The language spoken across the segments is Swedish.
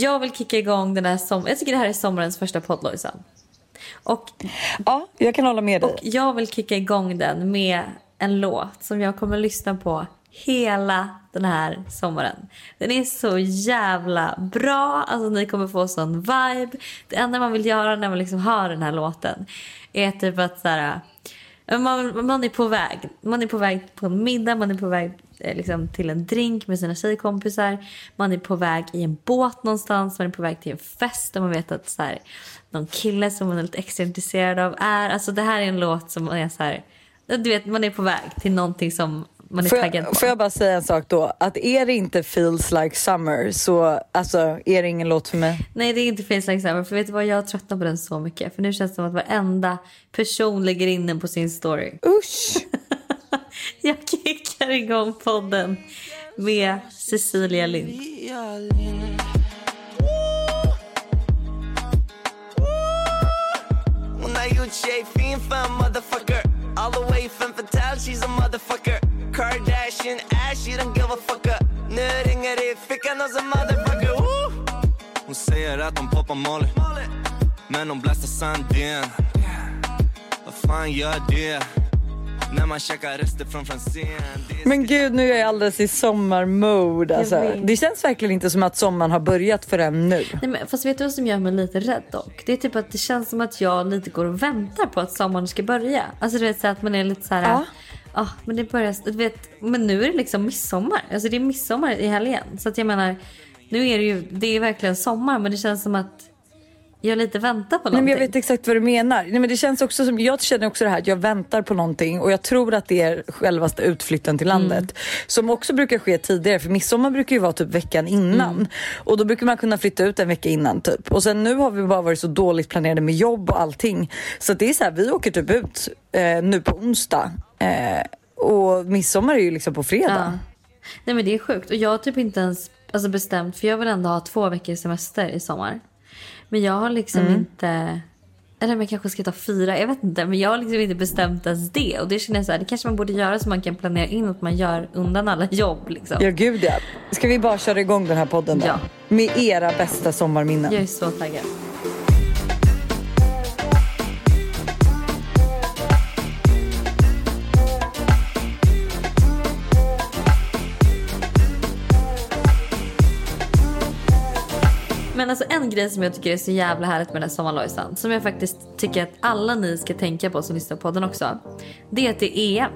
Jag vill kicka igång den här som Jag tycker det här är sommarens första podd Lojsan. Och, ja, jag kan hålla med dig. Och jag vill kicka igång den med en låt som jag kommer att lyssna på hela den här sommaren. Den är så jävla bra. Alltså ni kommer få sån vibe. Det enda man vill göra när man liksom hör den här låten är typ att så här, man, man är på väg. Man är på väg på en middag, man är på väg liksom, till en drink med sina tjejkompisar. Man är på väg i en båt någonstans, man är på väg till en fest och man vet att så här, någon kille som man är lite extra intresserad av är. Alltså det här är en låt som är så här, du vet man är på väg till någonting som man är får taggad på. Får jag bara säga en sak då? Att är det inte feels like summer så alltså, är det ingen låt för mig. Nej det är inte feels like summer för vet du vad jag tröttnar på den så mycket. För nu känns det som att varenda person lägger in den på sin story. Usch! jag kickar igång podden med Cecilia Lind. Hon har gjort tjej fin för en motherfucker All the way fem fatal, she's a motherfucker Kardashian ass, she don't give a fuck up Nu ringer det i fickan hos en motherfucker Woo! Hon säger att hon poppar Molly Men hon blastar sanden Vad fan gör det? Men gud, nu är jag alldeles i sommarmode. Alltså. Det känns verkligen inte som att sommaren har börjat förrän nu. Nej, men, fast vet du vad som gör mig lite rädd dock? Det är typ att det känns som att jag lite går och väntar på att sommaren ska börja. Alltså du vet så att man är lite så här... Ja. Ja, men det börjar... Du vet, men nu är det liksom midsommar. Alltså det är midsommar i helgen. Så att jag menar, nu är det ju... Det är verkligen sommar men det känns som att jag lite väntar på någonting. Nej, men jag vet exakt vad du menar. Nej, men det känns också som, jag känner också det här att jag väntar på någonting och jag tror att det är självaste utflytten till landet. Mm. Som också brukar ske tidigare för midsommar brukar ju vara typ veckan innan. Mm. Och då brukar man kunna flytta ut en vecka innan typ. Och sen nu har vi bara varit så dåligt planerade med jobb och allting. Så det är så här, vi åker typ ut eh, nu på onsdag. Eh, och midsommar är ju liksom på fredag. Ja. Nej men det är sjukt och jag har typ inte ens alltså, bestämt för jag vill ändå ha två veckors semester i sommar. Men jag har liksom mm. inte... Eller man kanske ska ta fyra, jag vet inte. Men jag har liksom inte bestämt ens det. Och det känner jag så här, det kanske man borde göra så man kan planera in att man gör undan alla jobb. Liksom. Ja gud ja. Ska vi bara köra igång den här podden då? Ja. Med era bästa sommarminnen. Jag är så taggad. Men alltså en grej som jag tycker är så jävla härligt med den här sommarlojsan. Som jag faktiskt tycker att alla ni ska tänka på som lyssnar på den också. Det är att det är EM.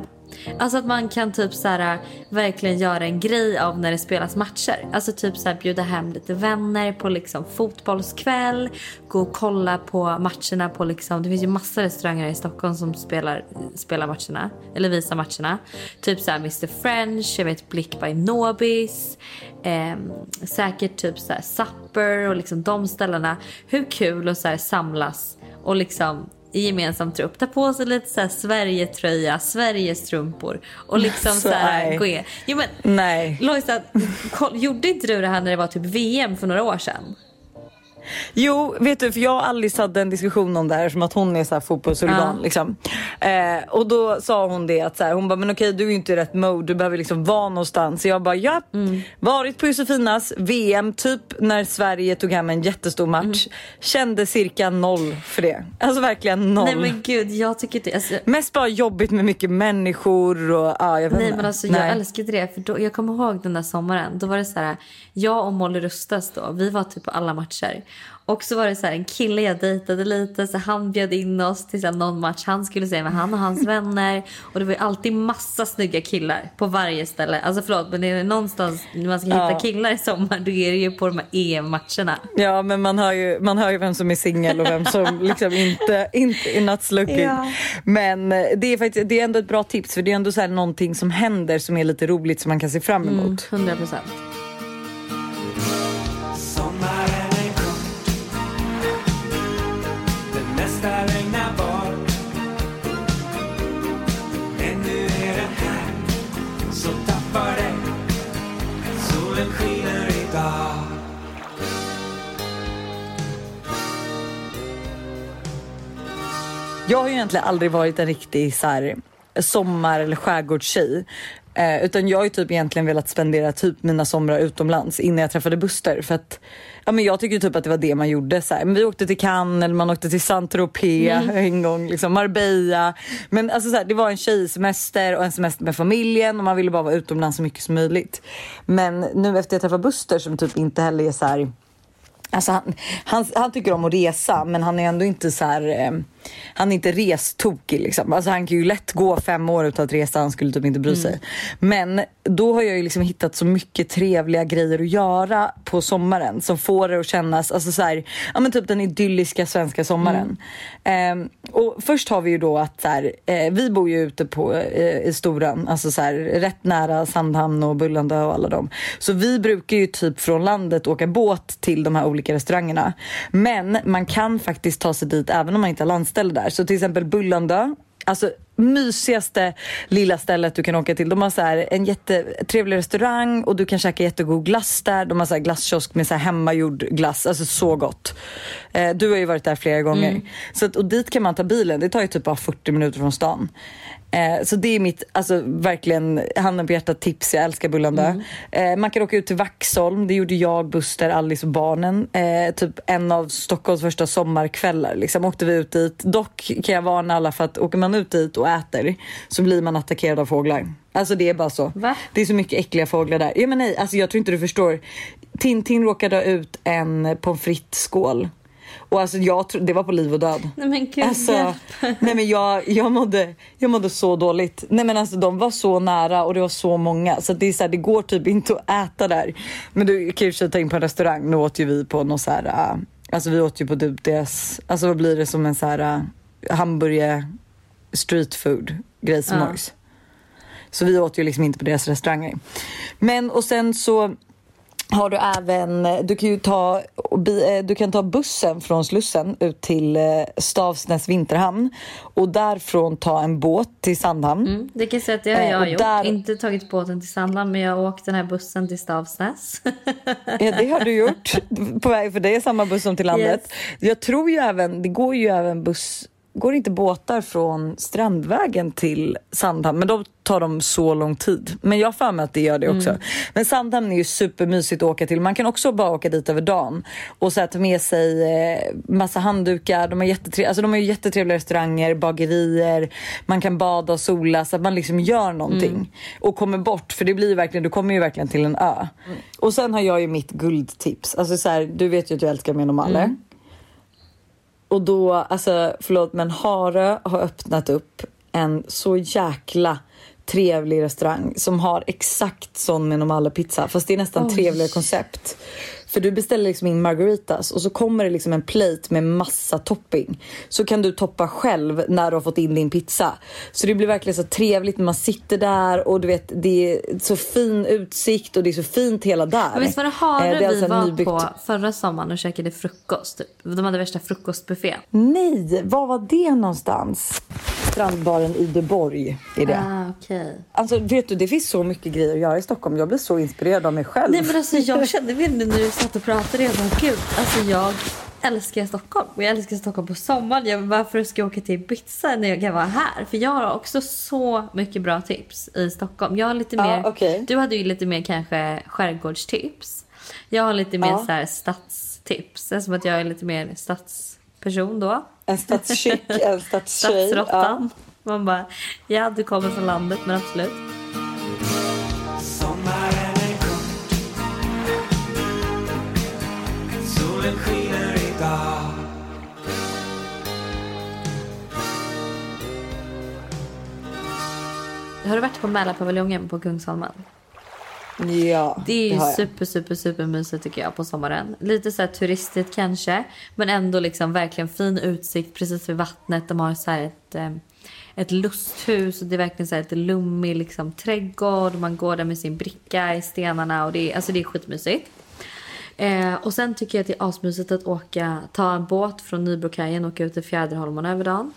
Alltså att man kan typ så här, äh, verkligen göra en grej av när det spelas matcher. Alltså typ så här, bjuda hem lite vänner på liksom fotbollskväll. Gå och kolla på matcherna på liksom, det finns ju massa restauranger i Stockholm som spelar, spelar matcherna. Eller visar matcherna. Typ så här Mr French, jag vet Blick by Nobis. Eh, säkert typ så här Supper och liksom de ställena. Hur kul att så här samlas och liksom i gemensam trupp. Ta på sig lite så här Sverige-tröja, Sverige-strumpor och liksom så, så här gå in. Jo, men, nej. Lojsa, gjorde inte du det här när det var typ VM för några år sedan? Jo, vet du, för jag och Alice hade en diskussion om det här som att hon är så här fotbollshuligan. Ja. Liksom. Eh, och då sa hon det att så här, hon bara, men okej du är ju inte i rätt mode, du behöver liksom vara någonstans. Så jag bara, ja, mm. varit på Josefinas VM, typ när Sverige tog hem en jättestor match. Mm. Kände cirka noll för det. Alltså verkligen noll. Nej men gud, jag tycker inte... Alltså... Mest bara jobbigt med mycket människor och ja, jag vet Nej men alltså Nej. jag älskade det. För då, jag kommer ihåg den där sommaren, då var det så här, jag och Molly Rustas då, vi var typ på alla matcher. Och så var det så en kille jag dejtade lite så han bjöd in oss till så någon match han skulle se med han och hans vänner. Och det var alltid massa snygga killar på varje ställe. Alltså förlåt men är det någonstans man ska hitta ja. killar i sommar då är det ju på de här EM-matcherna. Ja men man hör ju, man hör ju vem som är singel och vem som liksom inte, inte är looking. Ja. Men eh, det är faktiskt, det är ändå ett bra tips för det är ändå så här någonting som händer som är lite roligt som man kan se fram emot. Mm, 100 Jag har ju egentligen aldrig varit en riktig så här, sommar eller skärgårdstjej. Eh, utan jag har ju typ egentligen velat spendera typ mina somrar utomlands innan jag träffade Buster. För att ja, men jag tycker typ att det var det man gjorde. Så här. Men vi åkte till Cannes eller man åkte till Saint-Tropez mm. en gång, liksom Marbella. Men alltså, så här, det var en tjejsemester och en semester med familjen och man ville bara vara utomlands så mycket som möjligt. Men nu efter jag träffade Buster som typ inte heller är så här Alltså han, han, han, tycker om att resa men han är ändå inte så här, eh, han är inte restokig liksom. Alltså han kan ju lätt gå fem år utan att resa, han skulle typ inte bry sig. Mm. Men då har jag ju liksom hittat så mycket trevliga grejer att göra på sommaren som får det att kännas, alltså så här, ja men typ den idylliska svenska sommaren. Mm. Eh, och först har vi ju då att så här, eh, vi bor ju ute på, eh, i Storan, alltså så här, rätt nära Sandhamn och Bullandö och alla dem. Så vi brukar ju typ från landet åka båt till de här olika restaurangerna. Men man kan faktiskt ta sig dit även om man inte har landställe där. Så till exempel Bullandö Alltså mysigaste lilla stället du kan åka till. De har så här, en jättetrevlig restaurang och du kan käka jättegod glass där. De har så här glasskiosk med så här hemmagjord glass, alltså så gott. Eh, du har ju varit där flera gånger. Mm. Så att, och dit kan man ta bilen, det tar ju typ bara 40 minuter från stan. Eh, så det är mitt, alltså verkligen handen på hjärtat tips. Jag älskar Bullandö. Mm. Eh, man kan åka ut till Vaxholm. Det gjorde jag, Buster, Alice och barnen. Eh, typ en av Stockholms första sommarkvällar. Liksom åkte vi ut dit. Dock kan jag varna alla för att åker man ut dit och äter så blir man attackerad av fåglar. Alltså det är bara så. Va? Det är så mycket äckliga fåglar där. Ja men nej, alltså jag tror inte du förstår. Tintin råkade ha ut en pommes frites-skål och alltså jag det var på liv och död. Nej men gud alltså, Nej men jag, jag, mådde, jag mådde så dåligt. Nej men alltså de var så nära och det var så många så det är så här, det går typ inte att äta där. Men du kan ju ta in på en restaurang. Nu åt ju vi på något så här, uh, alltså vi åt ju på typ deras, alltså vad blir det som en så här uh, hamburgare street food grej som ja. Så vi åt ju liksom inte på deras restauranger. Men och sen så har du även, du kan ju ta, eh, du kan ta bussen från Slussen ut till eh, Stavsnäs vinterhamn och därifrån ta en båt till Sandhamn. Mm, det kan jag säga att det har jag eh, gjort. Där... Inte tagit båten till Sandhamn men jag har åkt den här bussen till Stavsnäs. ja det har du gjort på väg för det är samma buss som till landet. Yes. Jag tror ju även, det går ju även buss går inte båtar från Strandvägen till Sandhamn, men då tar de så lång tid. Men jag har för mig att det gör det också. Mm. Men Sandhamn är ju supermysigt att åka till. Man kan också bara åka dit över dagen och så ta med sig eh, massa handdukar. De har, jättetre alltså, de har ju jättetrevliga restauranger, bagerier, man kan bada och sola så att man liksom gör någonting mm. och kommer bort. För det blir verkligen, du kommer ju verkligen till en ö. Mm. Och sen har jag ju mitt guldtips. Alltså så här, du vet ju att jag älskar med normaler. Mm. Och då, alltså förlåt men Harö har öppnat upp en så jäkla trevlig restaurang som har exakt sån med normala pizza fast det är nästan Oj. trevligare koncept. För du beställer liksom in margaritas och så kommer det liksom en plate med massa topping. Så kan du toppa själv när du har fått in din pizza. Så det blir verkligen så trevligt när man sitter där och du vet det är så fin utsikt och det är så fint hela där. Men visst var det Hare eh, vi alltså var nybyggt... på förra sommaren och käkade frukost? Typ. De hade värsta frukostbuffé. Nej, var var det någonstans? Strandbaren i Deborg är det. Ah, okay. Alltså vet du, det finns så mycket grejer att göra i Stockholm. Jag blir så inspirerad av mig själv. Nej men alltså jag kände väl nu när du satt och pratade, bara gud, alltså jag älskar Stockholm. Och jag älskar Stockholm på sommaren. Jag, varför ska jag åka till Ibiza när jag kan vara här? För jag har också så mycket bra tips i Stockholm. Jag har lite mer, ah, okay. Du hade ju lite mer kanske skärgårdstips. Jag har lite mer ah. så här stadstips. Som att jag är lite mer stadsperson då. En stadschick, en stadstjej. Stadsråttan. Ja. Man bara, ja du kommer från landet men absolut. Sommaren är kort Solen skiner idag Har du varit på Mälarpaviljongen på Kungsholmen? Ja, Det är ju det super, super, super mysigt tycker jag på sommaren. Lite så här turistigt kanske. Men ändå liksom verkligen fin utsikt precis vid vattnet. De har så ett, eh, ett lusthus och det är verkligen så här ett lummig liksom, trädgård. Man går där med sin bricka i stenarna och det är, alltså det är skitmysigt. Eh, och sen tycker jag att det är asmysigt att åka, ta en båt från Nybrokajen och åka ut till Fjäderholmarna över dagen.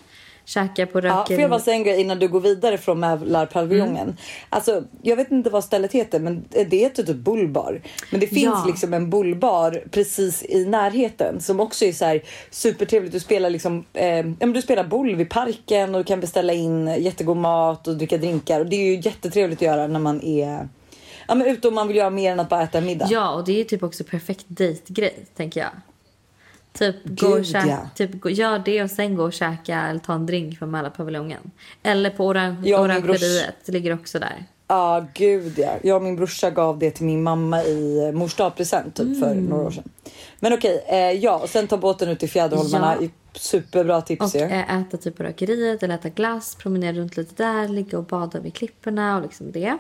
Käka på Ja, rökeri. får jag bara säga en grej innan du går vidare från Mälarpaviljongen? Mm. Alltså, jag vet inte vad stället heter, men det heter typ bullbar. Men det finns Ja. liksom en bullbar precis i närheten som också är så här supertrevligt. Du spelar liksom, eh, ja, men du spelar boll vid parken och du kan beställa in jättegod mat och dricka drinkar. Och det är ju jättetrevligt att göra när man är ja, men ute och man vill göra mer än att bara äta middag. Ja, och det är typ också perfekt dejtgrej, tänker jag. Typ, gå och käka, ja. typ gå, gör det och sen gå och käka eller ta en drink på Mälarpaviljongen. Eller på oran- Jag och min Orangeriet, det ligger också där. Ja, gud ja. Jag och min brorsa gav det till min mamma i mors present typ för Mm. några år sedan. Men okej, eh, ja, och sen ta båten ut till Fjäderholmarna. Ja. Superbra tips Och eh, äta typ på rökeriet eller äta glass, promenera runt lite där, ligga och bada vid klipporna och liksom det.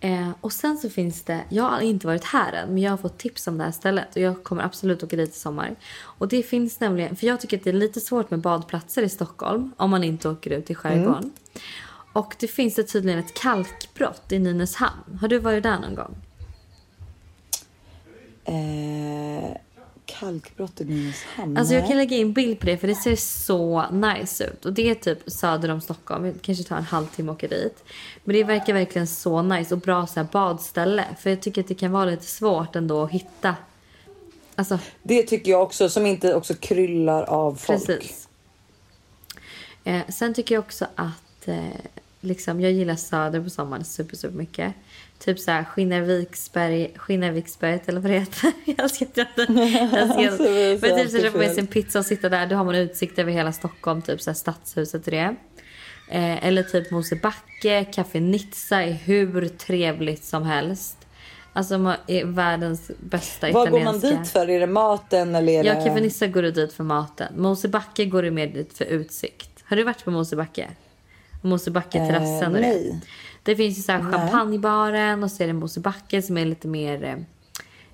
Eh, och sen så finns det, jag har inte varit här än men jag har fått tips om det här stället och jag kommer absolut åka dit i sommar. Och det finns nämligen, för jag tycker att det är lite svårt med badplatser i Stockholm om man inte åker ut i skärgården. Och det finns det tydligen ett kalkbrott i Nynäshamn. Har du varit där någon gång? Eh, kalkbrott i Nynäshamn? Alltså jag kan lägga in bild på det för det ser så nice ut. Och det är typ söder om Stockholm. Det kanske tar en halvtimme att åka dit. Men det verkar verkligen så nice och bra så här badställe. För jag tycker att det kan vara lite svårt ändå att hitta. Alltså Det tycker jag också, som inte också kryllar av folk. precis. Eh, sen tycker jag också att eh, liksom, jag gillar söder på sommaren super, super mycket. Typ så här Skinnarviksberg, Skinnarviksberget eller vad det heter. jag älskar att Men typ så köpa med en pizza och sitta där. Då har man utsikt över hela Stockholm, typ så här stadshuset och det. Eh, eller typ Mosebacke, Café Nizza är hur trevligt som helst. Alltså är världens bästa Vad går italienska. man dit för? Är det maten eller är Ja, det... Café Nizza går du dit för maten. Mosebacke går du mer dit för utsikt. Har du varit på Mosebacke? Mosebacke-terrassen och det. Eh, nej. Det finns ju så här champagnebaren och så är det Mosebacke som är lite mer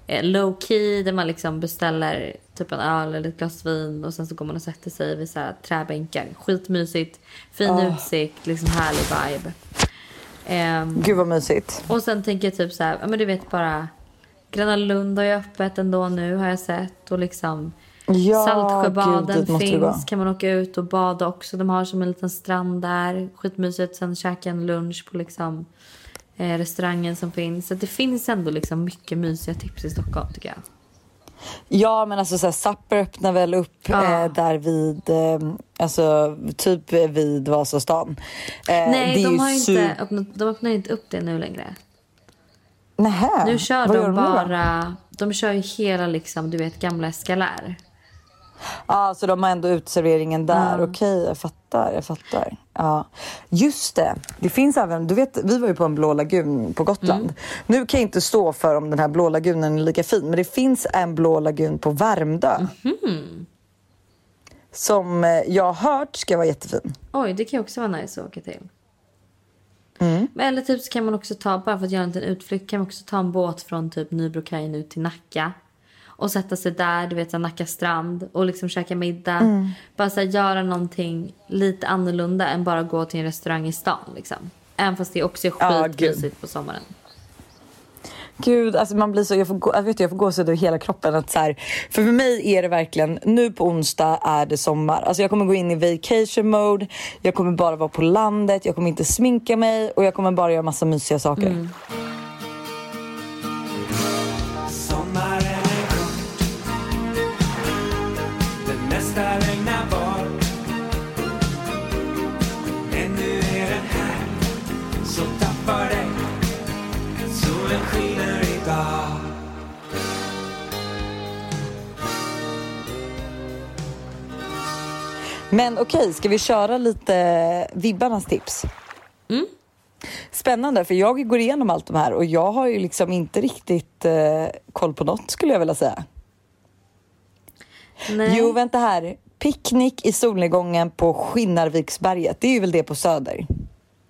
eh, low key där man liksom beställer typ en öl eller ett glas vin och sen så går man och sätter sig vid så här träbänkar. Skitmysigt, fin Ah. utsikt, liksom härlig vibe. Ehm, Gud vad mysigt. och sen tänker jag typ så här, ja men du vet bara Gröna Lund har ju öppet ändå nu har jag sett och liksom Ja, Saltsjöbaden gud, finns, kan man åka ut och bada också. De har som en liten strand där, skitmysigt. Sen käka en lunch på liksom eh, restaurangen som finns. Så det finns ändå liksom mycket mysiga tips i Stockholm tycker jag. Ja men alltså så här, Sapper öppnar väl upp Ja. eh, där vid, eh, alltså typ vid Vasastan. Eh, Nej, de har inte öppnat, de öppnar inte upp det nu längre. Nähä, Nu kör vad de då? bara, de kör ju hela liksom, du vet gamla Escalär. Ja, så de har ändå utserveringen där. Okej, jag fattar. Jag fattar. Ja. Just det. Det finns även, du vet, vi var ju på en blå lagun på Gotland. Mm. Nu kan jag inte stå för om den här blå lagunen är lika fin, men det finns en blå lagun på Värmdö. Mhm. Som eh, jag har hört ska vara jättefin. Oj, det kan också vara nice att åka till. Mm. Men Eller typ så kan man också ta, bara för att göra en liten utflykt, kan man också ta en båt från typ Nybrokajen ut till Nacka. Och sätta sig där, du vet så Nacka strand och liksom käka middag. Mm. Bara så här, göra någonting lite annorlunda än bara gå till en restaurang i stan liksom. Även fast det också är skitmysigt på sommaren. Gud, alltså man blir så, jag får, gå, jag vet, jag får gåshud över hela kroppen. Att så här, för för mig är det verkligen, nu på onsdag är det sommar. Alltså jag kommer gå in i vacation mode, jag kommer bara vara på landet, jag kommer inte sminka mig och jag kommer bara göra massa mysiga saker. Mm. Men okej, ska vi köra lite vibbarnas tips? Mm. Spännande, för jag går igenom allt de här och jag har ju liksom inte riktigt eh, koll på något skulle jag vilja säga. Nej. Jo, vänta här. Picknick i solnedgången på Skinnarviksberget. Det är ju väl det på Söder?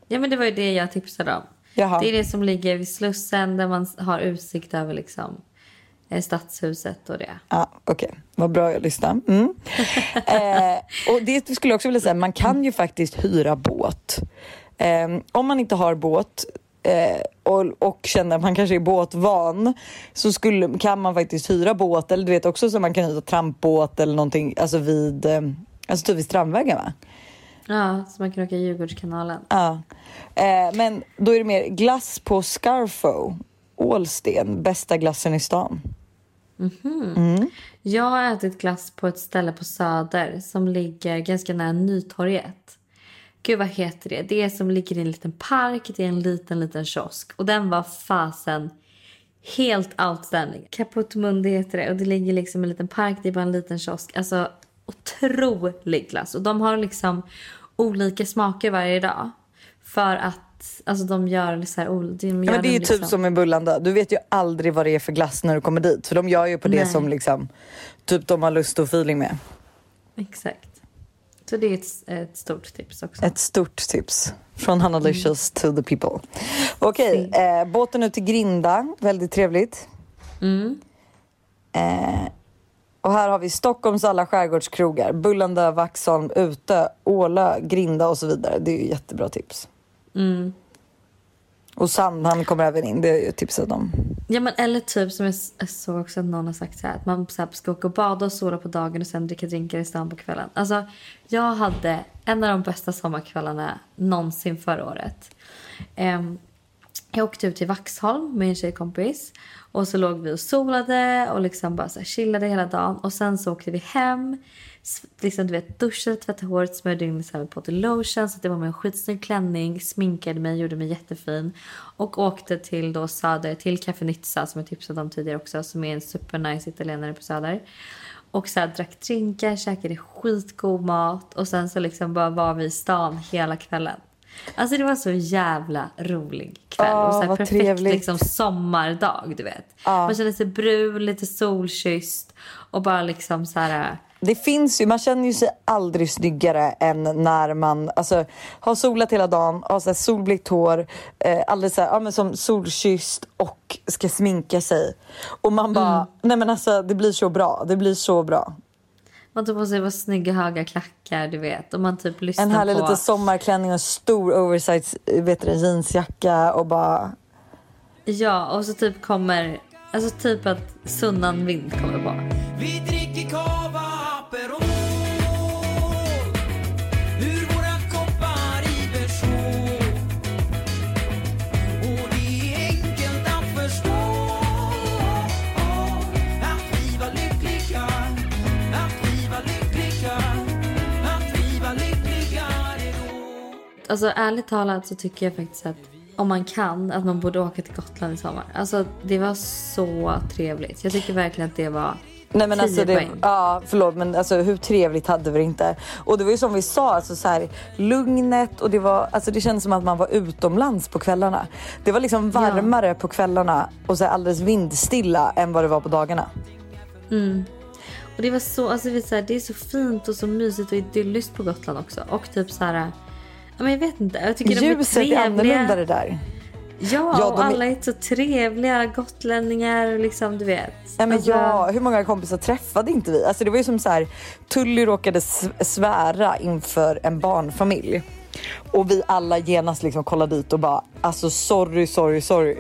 Ja men det var ju det jag tipsade om. Jaha. Det är det som ligger vid Slussen där man har utsikt över liksom stadshuset och det. Ja, okej. Vad bra jag lyssnade. Mm. eh, och det skulle jag också vilja säga, man kan ju faktiskt hyra båt. Eh, om man inte har båt eh, och, och känner att man kanske är båtvan så skulle, kan man faktiskt hyra båt eller du vet också så man kan hyra trampbåt eller någonting alltså vid, eh, alltså typ vid Strandvägen va? Ja, så man kan åka Djurgårdskanalen. Ja. Eh, men då är det mer glass på Scarfo. Ålsten, bästa glassen i stan. Jag har ätit glass på ett ställe på Söder som ligger ganska nära Nytorget. Gud vad heter det? Det är som ligger i en liten park, det är en liten liten kiosk. Och den var fasen helt outstanding. Caput Mundi heter det och det ligger liksom i en liten park, det är bara en liten kiosk. Alltså otrolig glass. Och de har liksom olika smaker varje dag. För att alltså, de gör så här, ol- de gör Ja, men det är ju typ liksom- som med Bullanda. Du vet ju aldrig vad det är för glass när du kommer dit. För de gör ju på det Nej. som liksom, typ de har lust och feeling med. Exakt. Så det är ett, ett stort tips också. Ett stort tips. Från Hanna Licious to the people. Okej, Si. eh, båten ut till Grinda. Väldigt trevligt. Mm. Eh, och här har vi Stockholms alla skärgårdskrogar. Bullanda, Vaxholm, Utö, Åla, Grinda och så vidare. Det är ju jättebra tips. Mm. Och Sandhamn kommer även in. Det är ju tipsat om. Ja men eller typ som jag såg också att någon har sagt så här att man så här, ska åka och bada och sola på dagen och sen dricka drinkar i stan på kvällen. Alltså jag hade en av de bästa sommarkvällarna någonsin förra året. Um, jag åkte ut till Vaxholm med en tjejkompis och så låg vi och solade och liksom bara så här chillade hela dagen och sen så åkte vi hem. Liksom, du vet, duschade, tvättade håret, smörjde in mig med pot lotion så det var med en skitsnygg klänning, sminkade mig, gjorde mig jättefin och åkte till då Söder, till Café Nizza som jag tipsade om tidigare också som är en supernice italienare på Söder. Och så här, drack drinkar, käkade skitgod mat och sen så liksom bara var vi i stan hela kvällen. Alltså det var så jävla rolig kväll. Åh, och så här, vad perfekt trevligt. liksom sommardag, du vet. Man kände sig brun, lite solkysst och bara liksom så här... Det finns ju, man känner ju sig aldrig snyggare än när man alltså, har solat hela dagen, har så här solblekt hår, eh, alldeles så här, ja, men som solkysst och ska sminka sig. Och man bara, Mm. nej men alltså det blir så bra, det blir så bra. Man tog på sig var snygga höga klackar, du vet. Och man typ lyssnar En härlig på... liten sommarklänning och en stor oversize vet du, jeansjacka och bara Ja, och så typ kommer... Alltså typ att Sunnan Vind kommer på. Vi dricker cava Aperol Ur våra koppar i berså Och det är enkelt att förstå. Att vi var lyckliga. Att vi var lyckliga. Att vi var då. Alltså ärligt talat så tycker jag faktiskt att om man kan att man borde åka till Gotland i sommar. Alltså det var så trevligt. Jag tycker verkligen att det var Nej men 10 alltså det, ja förlåt men alltså hur trevligt hade vi det inte? Och det var ju som vi sa, alltså så här, lugnet och det var, alltså det kändes som att man var utomlands på kvällarna. Det var liksom varmare på kvällarna och så här alldeles vindstilla än vad det var på dagarna. Och det var så, alltså det är, så här, det är så fint och så mysigt och idylliskt på Gotland också. Och typ så här, ja men jag vet inte. Jag tycker de är Ljuset är annorlunda det där. Ja, Ja, och de är- alla är så trevliga gotlänningar och liksom du vet. Ja, men Alltså, ja, hur många kompisar träffade inte vi? Alltså det var ju som så här, Tully råkade svära inför en barnfamilj. Och vi alla genast liksom kollade dit och bara, alltså sorry, sorry, sorry.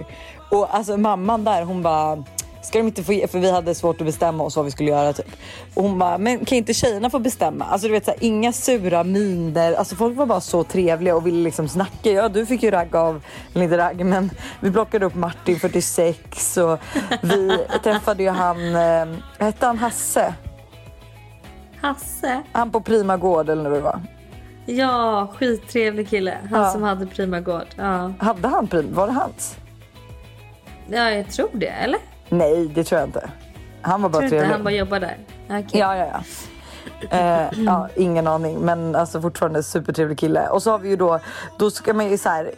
Och alltså mamman där hon bara, ska de inte få ge, för vi hade svårt att bestämma oss vad vi skulle göra typ. Och hon bara, men kan inte tjejerna få bestämma? Alltså du vet så här, inga sura miner, alltså folk var bara så trevliga och ville liksom snacka. Ja du fick ju ragg av, eller inte ragg men vi plockade upp Martin 46 och vi träffade ju han, eh, hette han Hasse? Hasse. Han på Prima Gård eller vad det var. Ja, skittrevlig kille. Han Ja. som hade Prima Gård. Ja. Hade han Prima? Var det hans? ja, jag tror det. Eller? Nej det tror jag inte. Han var bara tror inte trevlig. han bara jobbar där. Okej. Ja, ja, ja. Eh, ja, ingen aning, men alltså fortfarande supertrevlig kille. Och så har vi ju då, då ska man ju så här.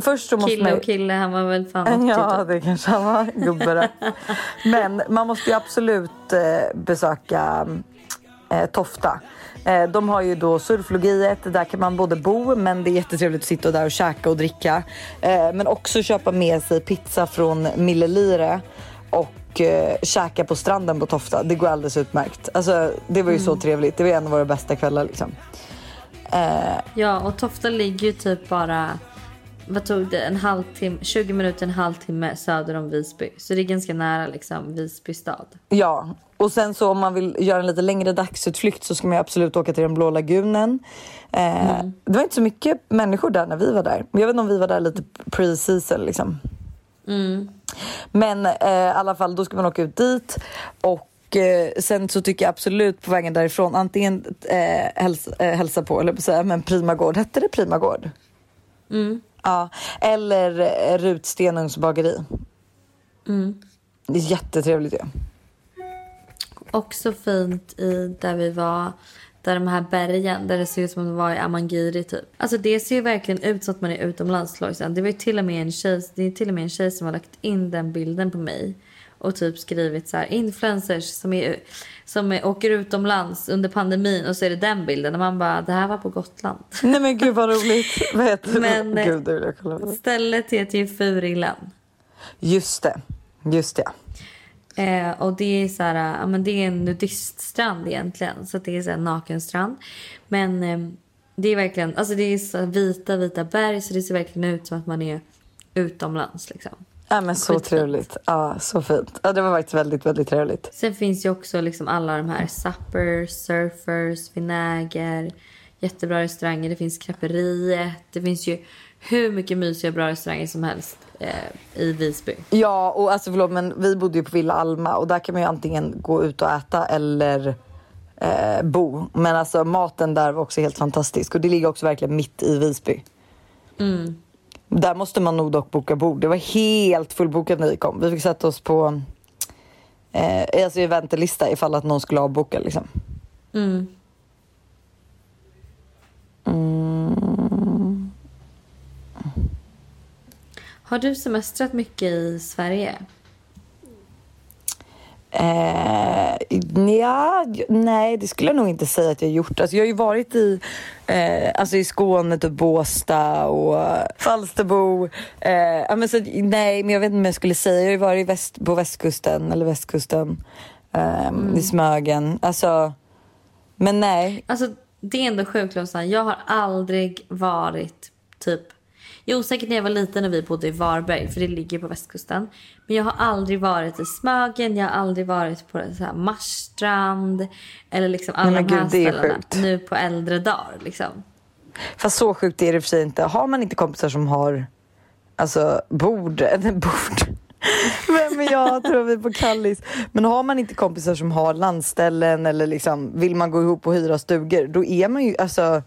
Först så måste Kille man och kille, han var väl fan 80 Ja, det kanske han var, gubbe. Men man måste ju absolut eh, besöka eh, Tofta. Eh, de har ju då surflogiet, där kan man både bo men det är jättetrevligt att sitta där och käka och dricka. Eh, men också köpa med sig pizza från Mille Lire och eh, käka på stranden på Tofta. Det går alldeles utmärkt. Alltså, det var ju så trevligt. Det var en av våra bästa kvällar liksom. Eh, Ja, och Tofta ligger ju typ bara vad tog det? En halvtimme, 20 minuter, en halvtimme söder om Visby. Så det är ganska nära liksom Visby stad. Ja, och sen så om man vill göra en lite längre dagsutflykt så ska man absolut åka till den blå lagunen. Eh, Det var inte så mycket människor där när vi var där. Men jag vet inte om vi var där lite pre-season liksom. Men eh, i alla fall, då ska man åka ut dit. Och eh, sen så tycker jag absolut på vägen därifrån antingen eh, hälsa, eh, hälsa på, eller på säga, men Primagård, hette det Primagård? Ja, eller eh, Rutstenungs bageri. Det är jättetrevligt ju. Ja. Också fint i där vi var, där de här bergen, där det ser ut som att det var i Amangiri typ. Alltså det ser ju verkligen ut som att man är utomlands Lojsan. Det var till och med en tjej, det är till och med en tjej som har lagt in den bilden på mig. Och typ skrivit så här influencers som, är, som är, åker utomlands under pandemin och så är det den bilden. Och man bara, det här var på Gotland. Nej men gud vad roligt. vad heter Men, det? eh, Gud, det vill jag kolla på. Stället heter ju Furillen. Just det. Just det. Eh, och det är så här, ja, men det är en nudiststrand egentligen. Så det är så här nakenstrand. Men eh, det är verkligen, alltså det är så vita, vita berg. Så det ser verkligen ut som att man är utomlands liksom. Ja, men så Skitfint. trevligt. Ja, så fint. Ja, det var faktiskt väldigt, väldigt trevligt. Sen finns ju också liksom alla de här suppers, surfers, vinäger. Jättebra restauranger. Det finns Kraperiet. Det finns ju hur mycket mysiga bra restauranger som helst eh, i Visby. Ja, och alltså förlåt, men vi bodde ju på Villa Alma och där kan man ju antingen gå ut och äta eller eh, bo. Men alltså maten där var också helt fantastisk och det ligger också verkligen mitt i Visby. Där måste man nog dock boka bord. Det var helt fullbokat när vi kom. Vi fick sätta oss på eh, alltså i väntelista ifall att någon skulle avboka liksom. Mm. Har du semestrat mycket i Sverige? Eh, nja, nej, det skulle jag nog inte säga att jag gjort. Alltså, jag har ju varit i, eh, alltså, i Skåne, typ Båstad och Falsterbo. Eh, ja, men så, nej, men jag vet inte om jag skulle säga. Jag har ju varit i väst, på västkusten, eller västkusten, eh, i Smögen. Alltså, men nej. Alltså det är ändå sjukt. Jag har aldrig varit typ... Jo säkert när jag var liten och vi bodde i Varberg för det ligger på västkusten. Men jag har aldrig varit i Smögen, jag har aldrig varit på så här Marstrand. Eller liksom alla men de här gud, är ställena. Nu på äldre dagar liksom. Fast så sjukt är det i och för sig inte. Har man inte kompisar som har alltså bord, bord. Vem är jag? Tror vi på Kallis. Men har man inte kompisar som har landställen eller liksom vill man gå ihop och hyra stugor, då är man ju alltså,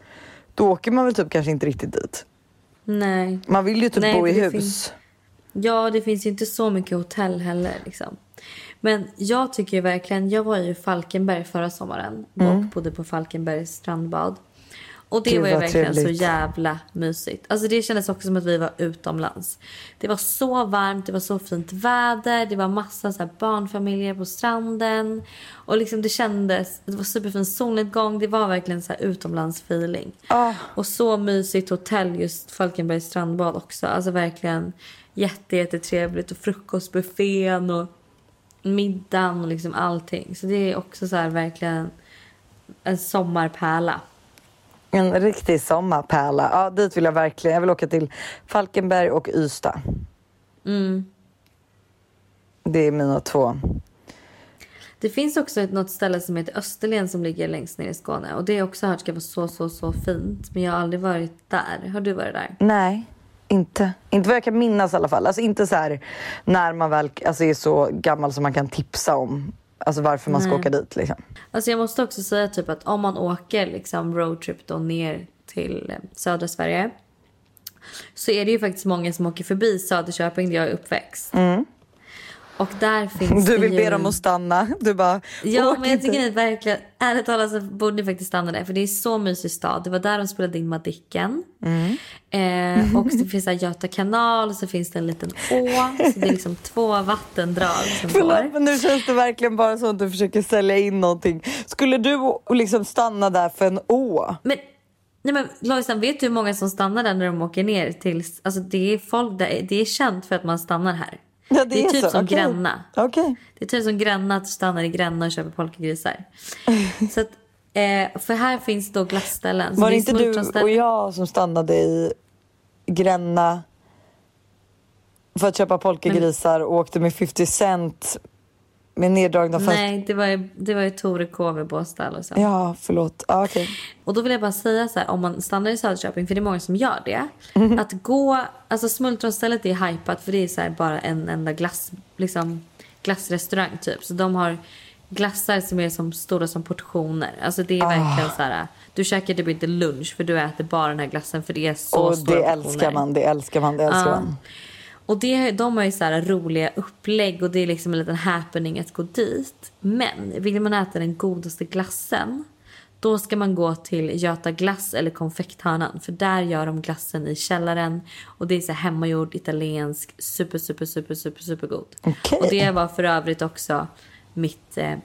då åker man väl typ kanske inte riktigt dit. Nej. Man vill ju typ Nej, bo i hus. finns- Ja, det finns ju inte så mycket hotell heller. Liksom. Men jag tycker verkligen, jag var ju i Falkenberg förra sommaren och bodde på Falkenbergs strandbad. Och det. Gud, var ju verkligen trevligt. så jävla mysigt. Alltså det kändes också som att vi var utomlands. Det var så varmt, det var så fint väder, det var massa så barnfamiljer på stranden. Och liksom det kändes, det var superfin solnedgång, det var verkligen så här utomlandsfeeling. Ah. Och så mysigt hotell just Falkenbergs strandbad också. Alltså verkligen jätte, jättetrevligt och frukostbuffén och middagen och liksom allting. Så det är också så här verkligen en sommarpärla. En riktig sommarpärla. Ja, dit vill jag verkligen. Jag vill åka till Falkenberg och Ystad. Mm. Det är mina två. Det finns också ett, något ställe som heter Österlen som ligger längst ner i Skåne. Och det har också hört ska vara så, så, så fint. Men jag har aldrig varit där. Har du varit där? Nej, inte. Inte vad jag kan minnas i alla fall. Alltså inte så här när man väl alltså, är så gammal som man kan tipsa om alltså, varför man ska Nej. åka dit. Liksom. Alltså jag måste också säga typ att om man åker liksom roadtrip då ner till eh, södra Sverige. Så är det ju faktiskt många som åker förbi Söderköping där jag är uppväxt. Och där finns. Du vill ju... be dem att stanna. Du bara, Ja, men jag inte. tycker att verkligen, ärligt talat så borde ni faktiskt stanna där. För det är så mysig stad. Det var där de spelade in Madicken. Mm. Eh, och det finns där Göta kanal och så finns det en liten å. Så det är liksom två vattendrag som går. Förlåt, men nu känns det verkligen bara som att du försöker sälja in någonting. Skulle du liksom stanna där för en å? Men, nej men Lojsan, vet du hur många som stannar där när de åker ner till... Alltså det är folk där, det är känt för att man stannar här. Ja, det, är typ så. som Okej. Gränna. Okej. Det är typ som Gränna att du stannar i Gränna och köper polkagrisar. så att, eh, för här finns då glassställen. Var det inte du och jag som stannade i Gränna för att köpa polkagrisar och åkte med 50 cent med neddragna fönster. Nej, det var ju, det var ju Tore K vid Båstad och så. Ja, förlåt. Ja, okej. Och då vill jag bara säga så här, om man stannar i Söderköping, för det är många som gör det. Mhm. Att gå, alltså smultronstället är hypat för det är så här bara en enda glass, liksom glassrestaurang typ. Så de har glassar som är som stora som portioner. Alltså det är verkligen Ah. så här, du käkar typ inte lunch för du äter bara den här glassen för det är så Och stora det portioner. älskar man, det älskar man, det älskar Ja. man. Och det, de har ju så roliga upplägg och det är liksom en liten happening att gå dit. Men vill man äta den godaste glassen då ska man gå till Göta glass eller konfekthörnan för där gör de glassen i källaren och det är så hemmagjord italiensk super super super super super god. Okej. Och det var för övrigt också mitt eh,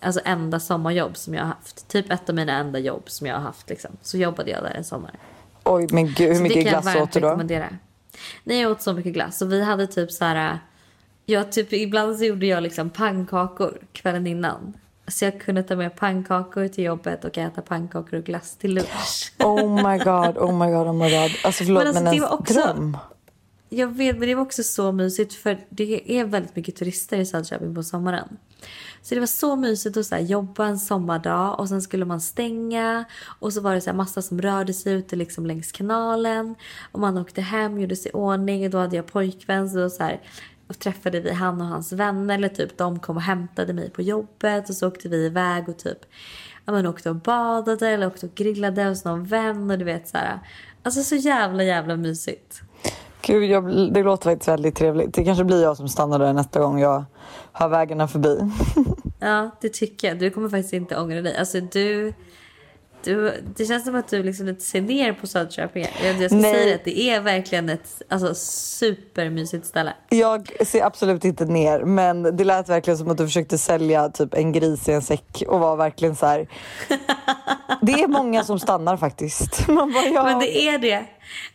alltså enda sommarjobb som jag har haft. Typ ett av mina enda jobb som jag har haft liksom. Så jobbade jag där en sommar. Oj, men gud, hur mycket det kan jag glass varmt åt du då? rekommendera. Nej, jag åt så mycket glass. Och vi hade typ så här... Jag typ, ibland så gjorde jag liksom pannkakor kvällen innan. Så jag kunde ta med pannkakor till jobbet och äta pannkakor och glass till lunch. Oh my god, oh my god, oh my god. Alltså förlåt, Men men, alltså, det en var också- dröm. Jag vet, men det var också så mysigt för det är väldigt mycket turister i Söderköping på sommaren. Så det var så mysigt att så här, jobba en sommardag och sen skulle man stänga och så var det så här, massa som rörde sig ute liksom längs kanalen och man åkte hem, gjorde sig i ordning och då hade jag pojkvän så, så här, och träffade vi han och hans vänner eller typ de kom och hämtade mig på jobbet och så åkte vi iväg och typ ja, men åkte och badade eller åkte och grillade hos någon vän och du vet så här. Alltså så jävla jävla mysigt. Gud, jag, det låter faktiskt väldigt trevligt. Det kanske blir jag som stannar där nästa gång jag har vägarna förbi. Ja, det tycker jag. Du kommer faktiskt inte ångra dig. Alltså du du det känns som att du liksom lite ser ner på Söderköping. Jag, jag ska Nej. säga att det är verkligen ett alltså, supermysigt ställe. Jag ser absolut inte ner, men det lät verkligen som att du försökte sälja typ en gris i en säck och var verkligen så här. Det är många som stannar faktiskt. Man bara, ja. Men det är det.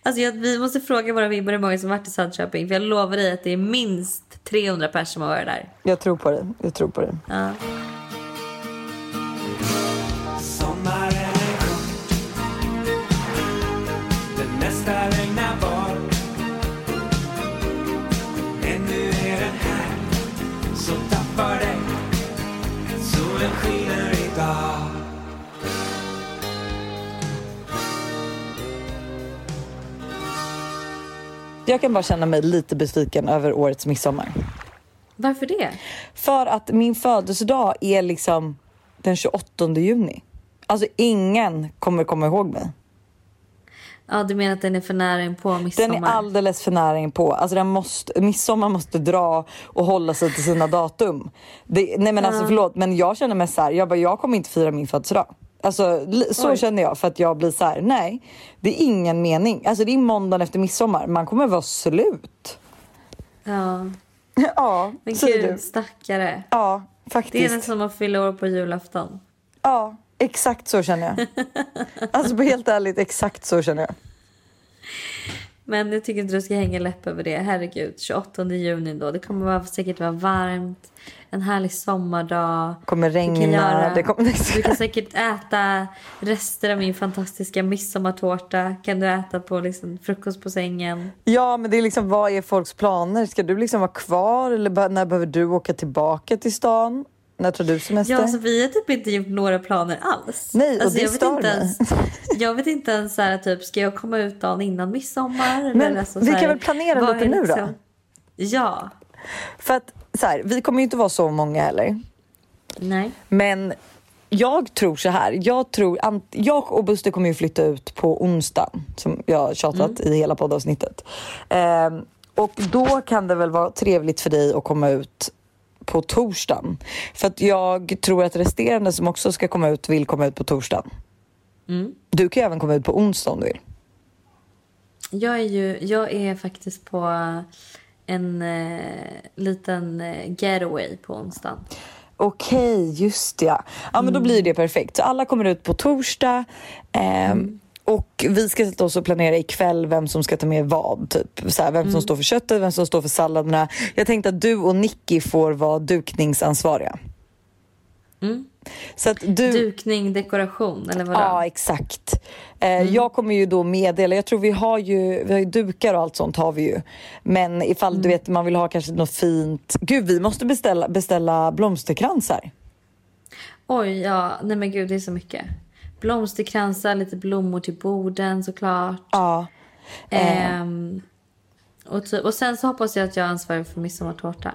Alltså jag, vi måste fråga våra vibbar hur många som varit i Söderköping. För jag lovar dig att det är minst 300 personer som har varit där. Jag tror på det. Jag tror på det. Ja. Jag kan bara känna mig lite besviken över årets midsommar. Varför det? För att min födelsedag är liksom den 28 juni. Alltså ingen kommer komma ihåg mig. Ja, du menar att den är för nära in på midsommar? Den är alldeles för nära in på. Alltså den måste, midsommar måste dra och hålla sig till sina datum. Det, nej men alltså förlåt men jag känner mig så här, jag, bara, jag kommer inte fira min födelsedag. Alltså så Oj. känner jag för att jag blir så här, nej det är ingen mening. Alltså det är måndagen efter midsommar, man kommer vara slut. Ja. ja, Men säger du. gud, stackare. Ja, Det är faktiskt. nästan som att fylla år på julafton. Ja, exakt så känner jag. Alltså helt ärligt, exakt så känner jag. Men jag tycker inte du ska hänga läpp över det. Herregud, 28 juni då. Det kommer vara, säkert vara varmt. En härlig sommardag. Kommer Du kan, regna. göra, Det kommer... du kan säkert äta rester av min fantastiska midsommartårta. Kan du äta på liksom frukost på sängen. Ja, men det är liksom vad är folks planer? Ska du liksom vara kvar eller när behöver du åka tillbaka till stan? När tar du semester? Ja, alltså, vi har typ inte gjort några planer alls. Nej, och alltså, det jag vet inte ens, Jag vet inte ens så här, typ, ska jag komma ut dagen innan midsommar? Men Eller alltså, vi så kan här, väl planera lite nu då? liksom- Ja. För att så här, vi kommer ju inte vara så många heller. Nej. Men jag tror så här. Jag, tror, jag och Buster kommer ju flytta ut på onsdag som jag har tjatat i hela poddavsnittet. Ehm, och då kan det väl vara trevligt för dig att komma ut på torsdagen. För att jag tror att resterande som också ska komma ut vill komma ut på torsdagen. Mm. Du kan ju även komma ut på onsdag om du vill. Jag är ju, jag är faktiskt på en eh, liten eh, getaway på onsdagen. Okej, just det. Ja, ja men då blir det perfekt. Så alla kommer ut på torsdag. ehm, Och vi ska sätta oss och planera ikväll vem som ska ta med vad. Typ. Så här, vem som står för köttet, vem som står för salladerna. Jag tänkte att du och Nicky får vara dukningsansvariga. Mm. Så att du... Dukning, dekoration eller vadå? Ja, exakt. Eh, Mm. Jag kommer ju då meddela, jag tror vi har ju, vi har ju dukar och allt sånt har vi ju. Men ifall Mm. du vet man vill ha kanske något fint, gud vi måste beställa, beställa blomsterkransar. Oj, ja. Nej men gud, det är så mycket. Blomsterkransar, lite blommor till borden såklart. Ja. Ehm, och, typ, och sen så hoppas jag att jag är ansvarig för midsommartårta.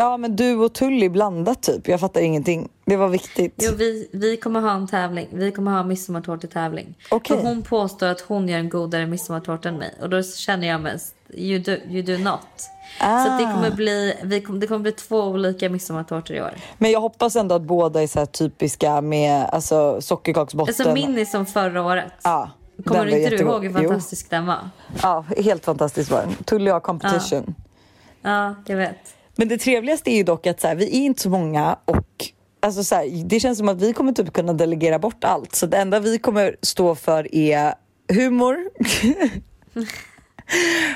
Ja men du och Tully blandat typ, jag fattar ingenting. Det var viktigt. Jo, vi, vi kommer ha en tävling. Vi kommer ha en midsommartårtetävling. Okej. Och hon påstår att hon gör en godare midsommartårta än mig. Och då känner jag mest, you do, you do not. Så att det Ah. kommer bli, vi kommer, det kommer bli två olika midsommartårtor i år. Men jag hoppas ändå att båda är så typiska med alltså, sockerkaksbotten. Alltså min är som förra året. Ja, Kommer du inte du ihåg hur Jo. fantastisk den var? Ja, helt fantastiskt var den. Tully har competition. Ja, jag vet. Men det trevligaste är ju dock att så här, vi är inte så många och alltså så här, det känns som att vi kommer typ kunna delegera bort allt. Så det enda vi kommer stå för är humor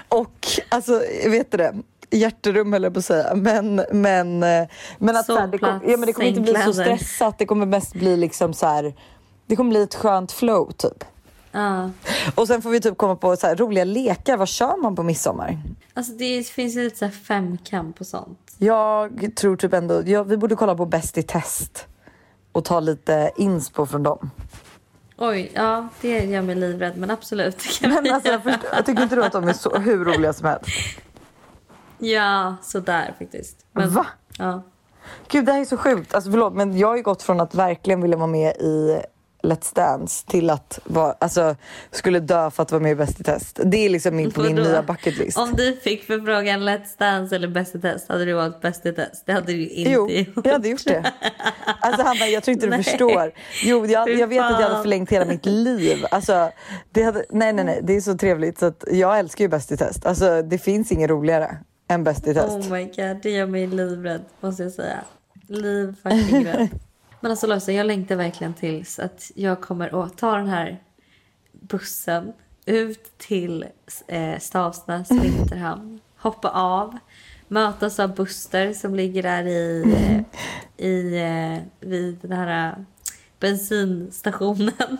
och alltså, vet du det? Hjärterum höll jag på att säga. Men, men, eh, men att så här, det, kom, ja, men det kommer inte bli så stressat. Det kommer mest bli liksom så här. Det kommer bli ett skönt flow typ. Ja. Och sen får vi typ komma på så här, roliga lekar. Vad kör man på midsommar? Alltså det finns ju lite så här femkamp och sånt. Jag tror typ ändå, ja, vi borde kolla på Bäst i test och ta lite inspo från dem. Oj, ja det gör mig livrädd men absolut. Men alltså, jag, förstår, jag tycker inte att de är så, hur roliga som helst? Ja, sådär faktiskt. Men, Va? Ja. Gud det här är så sjukt. Alltså förlåt men jag har ju gått från att verkligen vilja vara med i Let's Dance till att vara, alltså, skulle dö för att vara med i Bäst i test. Det är liksom min, min nya bucket list. Om du fick förfrågan Let's Dance eller Bäst i test hade du valt Bäst i test. Det hade du inte Jo, gjort. jag hade gjort det. Alltså Hanna, jag tror inte du förstår. Jo, jag, jag vet att jag hade förlängt hela mitt liv. Alltså, det hade, nej, nej, nej, det är så trevligt. Så att jag älskar ju Bäst i test. Alltså, det finns inget roligare än Bäst i test. Oh my god, det gör mig livrädd måste jag säga. Liv fucking rädd. Men alltså Lojsan, jag längtar verkligen tills att jag kommer att ta den här bussen ut till eh, Stavsnäs vinterhamn. Hoppa av. Mötas av Buster som ligger där i, eh, i eh, vid den här eh, bensinstationen.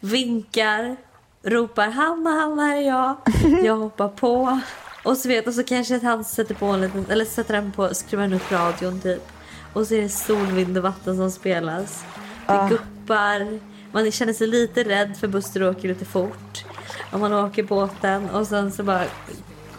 Vinkar, ropar Hanna, Hanna här är jag. Jag hoppar på. Och så vet och så kanske att han sätter på en liten, eller sätter den på, skruvar upp radion typ. Och så är det sol, vind och vatten som spelas. Det guppar. Man känner sig lite rädd för Buster åker lite fort. Om man åker båten och sen så bara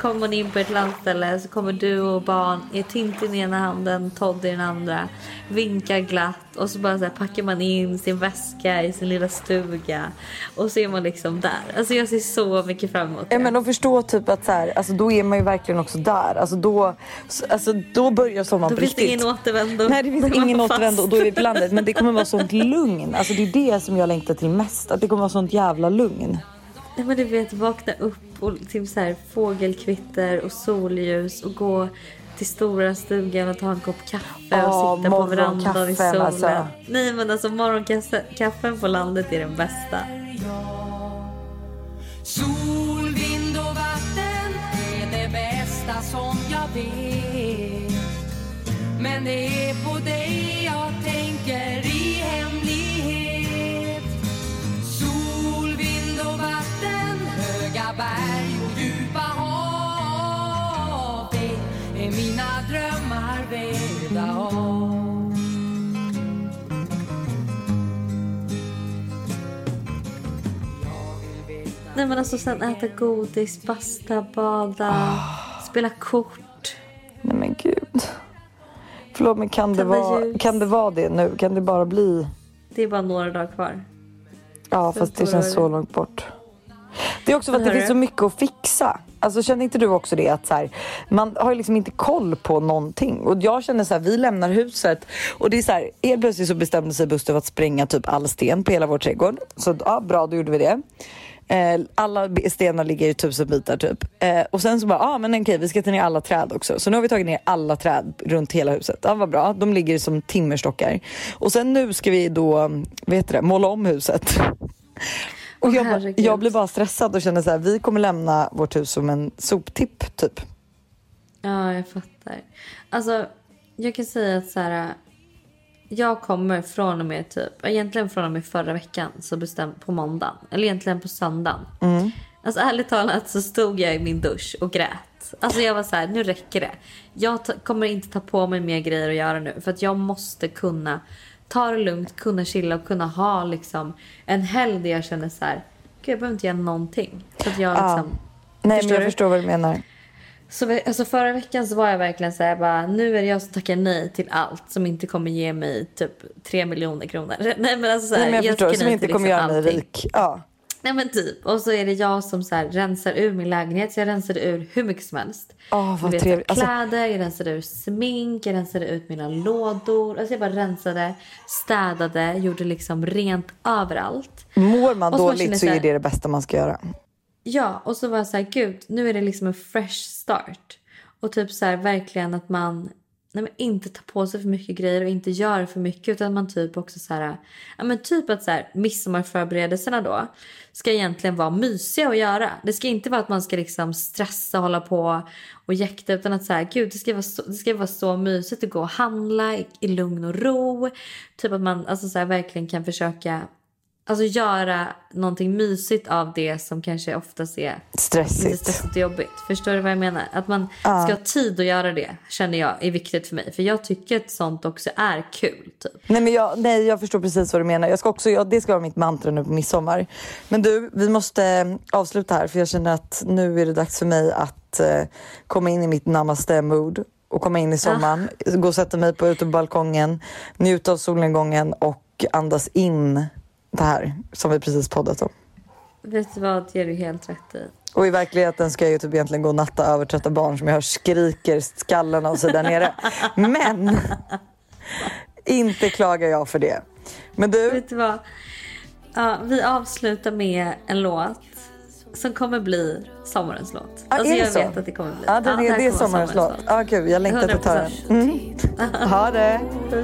kommer man in på ett landställe så kommer du och barn, är Tintin i ena handen, Todd i den andra, vinkar glatt och så bara så här packar man in sin väska i sin lilla stuga och så är man liksom där. Alltså jag ser så mycket fram emot det. Ja, men att förstå typ att så här, alltså, då är man ju verkligen också där. Alltså, då, alltså, då börjar sommaren Då på finns det riktigt. ingen återvändo. Nej det finns Då ingen återvändo och då är vi på landet. Men det kommer vara sånt lugn. Alltså det är det som jag längtar till mest. Att det kommer vara sånt jävla lugn. Nej, men du vet vakna upp och till så här fågelkvitter och solljus och gå till stora stugan och ta en kopp kaffe och sitta på verandan i solen. alltså. Nej men alltså morgonkaffen på landet är den bästa. Sol, vind och vatten är det bästa som jag vet Men det är på dig jag tänker höga berg och djupa hav Det är mina drömmar vävda av Nej men alltså sen äta godis, basta, bada, Ah. spela kort. Nej men gud. Förlåt men kan det, vara, kan det vara det nu? Kan det bara bli? Det är bara några dagar kvar. Ja Sen fast det känns så långt bort. Det är också för att det finns så mycket att fixa. Alltså känner inte du också det att så här, man har liksom inte koll på någonting. Och jag känner så här, vi lämnar huset och det är så här, helt plötsligt så bestämde sig Buster för att spränga typ all sten på hela vår trädgård. Så ja, bra då gjorde vi det. Eh, alla stenar ligger i tusen bitar typ. Eh, och sen så bara, ja ah, men okej vi ska ta ner alla träd också. Så nu har vi tagit ner alla träd runt hela huset. Ja vad bra, de ligger som timmerstockar. Och sen nu ska vi då, vad heter det, måla om huset. Och jag, herregud. jag blir bara stressad och känner så här, vi kommer lämna vårt hus som en soptipp typ. Ja, jag fattar. Alltså, jag kan säga att så här... jag kommer från och med typ, egentligen från och med förra veckan så bestäm på måndagen, eller egentligen på söndagen. Alltså ärligt talat så stod jag i min dusch och grät. Alltså jag var så här, nu räcker det. Jag kommer inte ta på mig mer grejer att göra nu för att jag måste kunna ta det lugnt, kunna chilla och kunna ha liksom en helg där jag känner så här, gud jag behöver inte göra någonting. Så att jag Ja. liksom, Nej Förstår men jag du? förstår vad du menar. så alltså förra veckan så var jag verkligen så här, bara, nu är det jag som tackar nej till allt som inte kommer ge mig typ 3 miljoner kronor. Nej men alltså så här, Nej, men jag, förstår, tackar som inte kommer liksom göra mig rik. Ja. Nej men typ. Och så är det jag som så här rensar ur min lägenhet. Så jag rensade ur hur mycket som helst. Åh, vad vet, trevligt. Alltså- Kläder, jag rensade ur smink, jag rensade ut mina lådor. Alltså jag bara rensade, städade, gjorde liksom rent överallt. Mår man Och så man dåligt så så här- är det det bästa man ska göra. Ja, och så var jag så här, gud, nu är det liksom en fresh start. Och typ så här verkligen att man nej, men inte tar på sig för mycket grejer och inte gör för mycket utan man typ också så här, ja men typ att så här midsommarförberedelserna då ska egentligen vara mysiga att göra. Det ska inte vara att man ska liksom stressa och hålla på och jäkta utan att så här, gud det ska vara så, det ska vara så mysigt att gå och handla i, i lugn och ro. Typ att man alltså så här, verkligen kan försöka Alltså göra någonting mysigt av det som kanske oftast är Stressigt. stressigt och jobbigt. Förstår du vad jag menar? Att man ska ha tid att göra det känner jag är viktigt för mig. För jag tycker att sånt också är kul. Typ. Nej, men jag, nej, jag förstår precis vad du menar. Jag ska också, ja, det ska vara mitt mantra nu på midsommar. Men du, vi måste eh, avsluta här för jag känner att nu är det dags för mig att eh, komma in i mitt namaste-mood och komma in i sommaren. Gå och sätta mig på ute på balkongen, njuta av solnedgången och andas in det här som vi precis poddat om. Vet du vad, det gör du helt rätt i. Och i verkligheten ska jag ju typ egentligen gå och natta övertrötta barn som jag hör skriker skallen av sig där nere. Men inte klagar jag för det. Men du, Vet du vad? Ja, vi avslutar med en låt som kommer bli sommarens låt. Ja, alltså är det jag så? vet att det kommer bli. ja, det, här det, det är sommarens låt. Ja, gud, jag längtar till att ta den. 100%. Mm. Ha det.